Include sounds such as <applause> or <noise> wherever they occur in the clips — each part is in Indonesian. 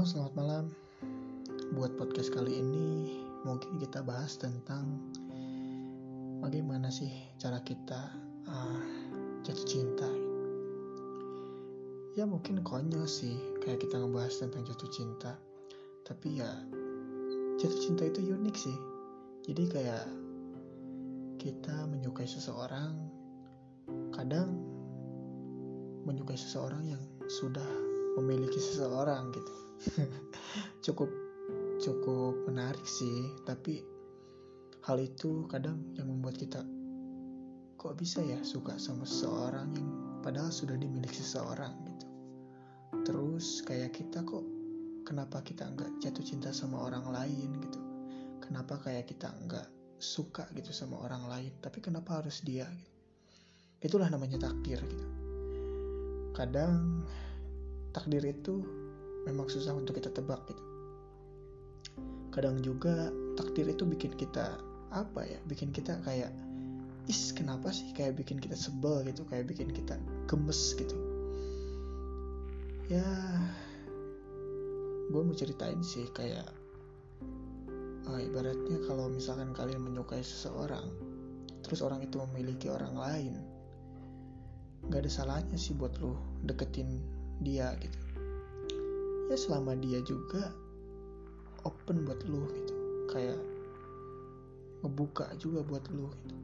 Halo, selamat malam. Buat podcast kali ini, mungkin kita bahas tentang bagaimana sih cara kita uh, jatuh cinta. Ya mungkin konyol sih, kayak kita ngebahas tentang jatuh cinta. Tapi ya, jatuh cinta itu unik sih. Jadi kayak kita menyukai seseorang, kadang menyukai seseorang yang sudah memiliki seseorang gitu. <laughs> Cukup cukup menarik sih tapi hal itu kadang yang membuat kita kok bisa ya suka sama seseorang yang padahal sudah dimiliki seseorang gitu. Terus kayak kita kok kenapa kita nggak jatuh cinta sama orang lain gitu? Kenapa kayak kita nggak suka gitu sama orang lain tapi kenapa harus dia gitu? Itulah namanya takdir gitu. Kadang takdir itu memang susah untuk kita tebak gitu. Kadang juga takdir itu bikin kita apa ya bikin kita kayak is kenapa sih? Kayak bikin kita sebel gitu. Kayak bikin kita gemes gitu. Ya gue mau ceritain sih kayak uh, ibaratnya kalau misalkan kalian menyukai seseorang terus orang itu memiliki orang lain nggak ada salahnya sih buat lo deketin dia gitu. Ya selama dia juga open buat lu gitu. Kayak ngebuka juga buat lu gitu.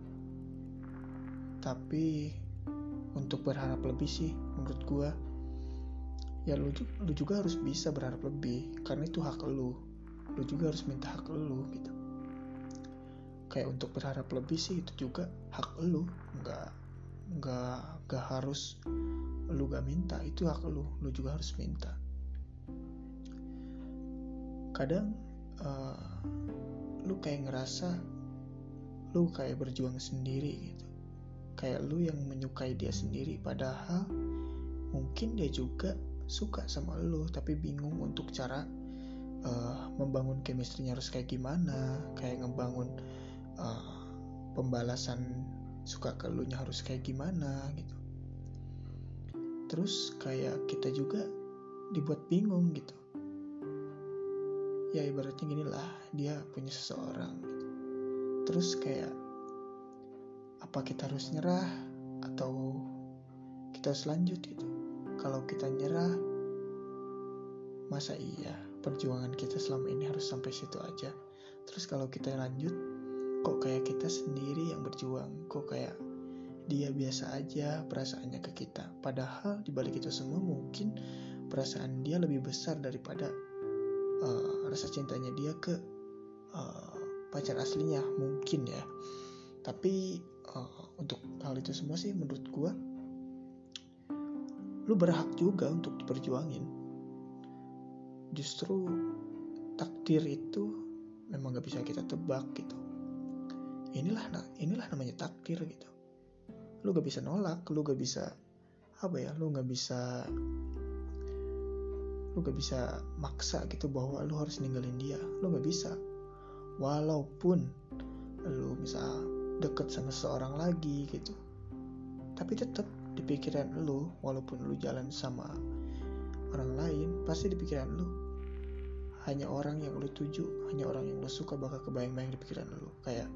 Tapi untuk berharap lebih sih menurut gua ya lu, lu juga harus bisa berharap lebih karena itu hak lu. Lu juga harus minta hak lu gitu. Kayak untuk berharap lebih sih itu juga hak lu nggak nggak nggak harus lu gak minta itu hak lu lu juga harus minta. Kadang uh, lu kayak ngerasa lu kayak berjuang sendiri gitu. Kayak lu yang menyukai dia sendiri padahal mungkin dia juga suka sama lu tapi bingung untuk cara uh, membangun chemistry-nya harus kayak gimana kayak ngebangun uh, pembalasan suka ke harus kayak gimana gitu. Terus kayak kita juga dibuat bingung gitu. Ya ibaratnya gini lah dia punya seseorang gitu. terus kayak apa kita harus nyerah atau kita harus lanjut gitu? Kalau kita nyerah masa iya perjuangan kita selama ini harus sampai situ aja? Terus kalau kita lanjut kok kayak kita sendiri yang berjuang kok kayak dia biasa aja perasaannya ke kita. Padahal di balik itu semua mungkin perasaan dia lebih besar daripada uh, rasa cintanya dia ke uh, pacar aslinya mungkin ya. Tapi uh, untuk hal itu semua sih menurut gua lu berhak juga untuk diperjuangin. Justru takdir itu memang gak bisa kita tebak gitu. Inilah inilah namanya takdir gitu. Lu gak bisa nolak lu gak bisa apa ya lu gak bisa lu gak bisa maksa gitu bahwa lu harus ninggalin dia. Lu gak bisa. Walaupun lu misal deket sama seorang lagi gitu. Tapi tetap di pikiran lu walaupun lu jalan sama orang lain pasti di pikiran lu hanya orang yang lu tuju hanya orang yang lu suka bakal kebayang-bayang di pikiran lu. Kayak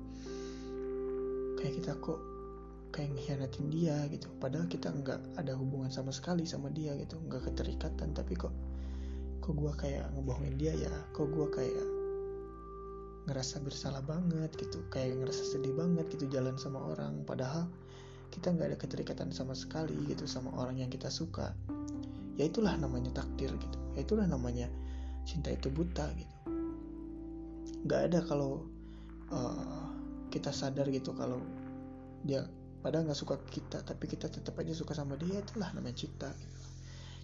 kayak kita kok kayak ngehianatin dia gitu. Padahal kita nggak ada hubungan sama sekali sama dia gitu. Nggak keterikatan tapi kok kok gue kayak ngebohongin dia ya? Kok gue kayak ngerasa bersalah banget gitu? Kayak ngerasa sedih banget gitu jalan sama orang. Padahal kita nggak ada keterikatan sama sekali gitu sama orang yang kita suka. Ya itulah namanya takdir gitu. Ya itulah namanya cinta itu buta gitu. Nggak ada kalau uh, kita sadar gitu kalau dia padahal nggak suka kita tapi kita tetap aja suka sama dia itulah namanya cinta gitu.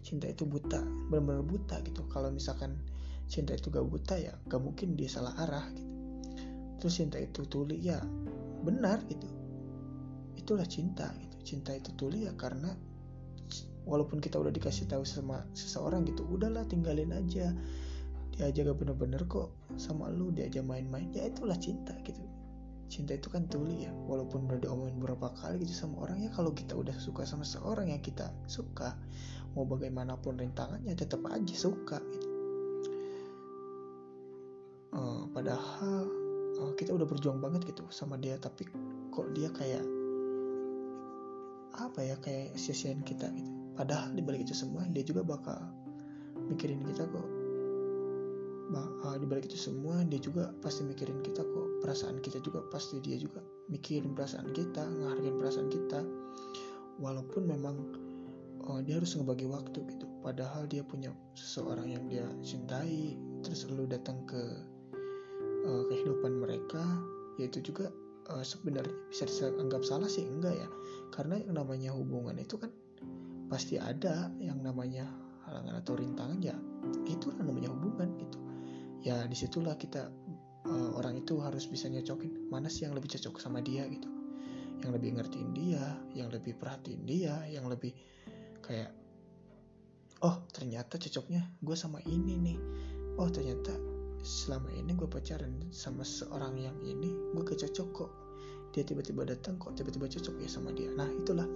cinta itu buta benar-benar buta gitu. Kalau misalkan cinta itu gak buta ya gak mungkin dia salah arah gitu. Terus cinta itu tuli ya benar gitu. Itulah cinta gitu. Cinta itu tuli ya karena walaupun kita udah dikasih tahu sama seseorang gitu udahlah tinggalin aja dia aja gak bener-bener kok sama lu dia aja main-main. Ya itulah cinta gitu. Cinta itu kan tuli ya walaupun udah diomongin beberapa kali gitu sama orang ya kalau kita udah suka sama seorang yang kita suka mau bagaimanapun rintangannya tetap aja suka gitu. Uh, padahal uh, kita udah berjuang banget gitu sama dia tapi kok dia kayak apa ya kayak sia-siain kita gitu. Padahal di balik itu semua dia juga bakal mikirin kita kok uh, di balik itu semua dia juga pasti mikirin kita kok. Perasaan kita juga pasti dia juga mikirin perasaan kita ngehargain perasaan kita. Walaupun memang uh, dia harus ngebagi waktu gitu. Padahal dia punya seseorang yang dia cintai terus selalu datang ke uh, kehidupan mereka yaitu juga uh, sebenarnya bisa dianggap salah sih enggak ya. Karena yang namanya hubungan itu kan pasti ada yang namanya halangan atau rintangan ya gitu ya di situlah kita uh, orang itu harus bisa nyocokin mana sih yang lebih cocok sama dia gitu. Yang lebih ngertiin dia yang lebih perhatiin dia yang lebih kayak oh ternyata cocoknya gue sama ini nih. Oh ternyata selama ini gue pacaran sama seorang yang ini gue gak cocok kok. Dia tiba-tiba datang kok tiba-tiba cocok ya sama dia. Nah itulah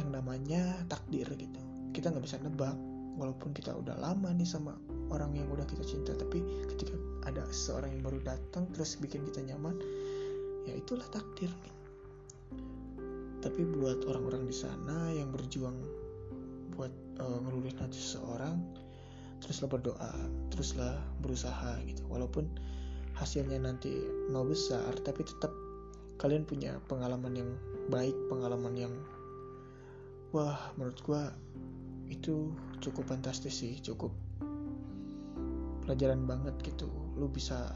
yang namanya takdir gitu. Kita nggak bisa nebak walaupun kita udah lama nih sama orang yang udah kita cinta tapi ketika ada seorang yang baru datang terus bikin kita nyaman ya itulah takdir tapi buat orang-orang di sana yang berjuang buat uh, ngelurin hati seseorang teruslah berdoa teruslah berusaha gitu. Walaupun hasilnya nanti nol besar tapi tetap kalian punya pengalaman yang baik pengalaman yang wah menurut gua itu cukup fantastis sih cukup pelajaran banget gitu. Lu bisa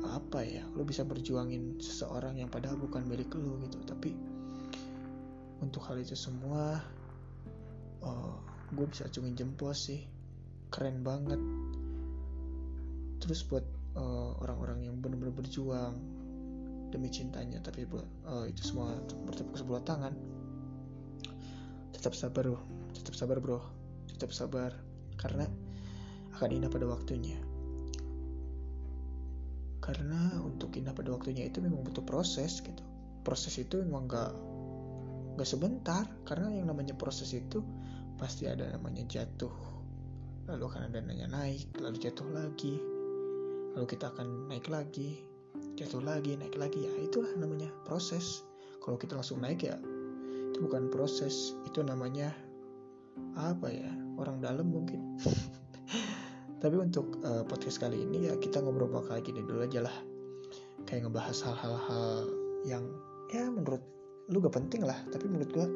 apa ya lu bisa berjuangin seseorang yang padahal bukan milik lu gitu. Tapi untuk hal itu semua uh, eh, gue bisa acungin jempol sih. Keren banget. Terus buat uh, orang-orang yang benar-benar berjuang demi cintanya tapi uh, itu semua bertepuk sebelah tangan tetap sabar bro. Tetap sabar bro. Tetap sabar. Karena akan indah pada waktunya. Karena untuk indah pada waktunya itu memang butuh proses gitu. Proses itu memang gak gak sebentar. Karena yang namanya proses itu pasti ada namanya jatuh. Lalu akan ada namanya naik lalu jatuh lagi. Lalu kita akan naik lagi jatuh lagi naik lagi. Ya itulah namanya proses. Kalau kita langsung naik ya itu bukan proses itu namanya apa ya orang dalam mungkin. <laughs> Tapi untuk uh, podcast kali ini ya kita ngobrol bakal gini dulu aja lah. Kayak ngebahas hal-hal yang ya menurut lu gak penting lah tapi menurut gua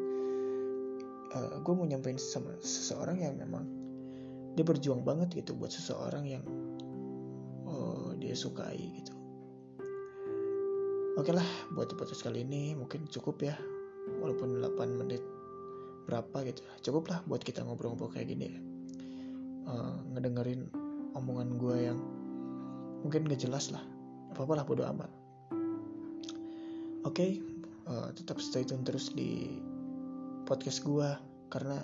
uh, gue mau nyampein sama seseorang yang memang dia berjuang banget gitu buat seseorang yang uh, dia sukai gitu. Oke lah buat podcast kali ini mungkin cukup ya walaupun 8 menit berapa gitu cukup lah buat kita ngobrol-ngobrol kayak gini ya. Uh, ngedengerin omongan gue yang mungkin gak jelas lah apa apa lah bodo amat. Oke okay, uh, eh, tetap stay tune terus di podcast gue karena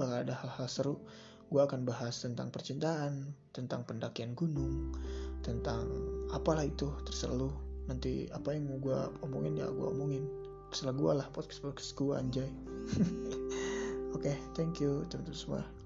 bakal ada hal-hal seru. Gue akan bahas tentang percintaan tentang pendakian gunung tentang apalah itu terserah lu nanti apa yang mau gue omongin ya gue omongin Setelah gue lah podcast podcast gue anjay. <laughs> Oke okay, thank you teman-teman semua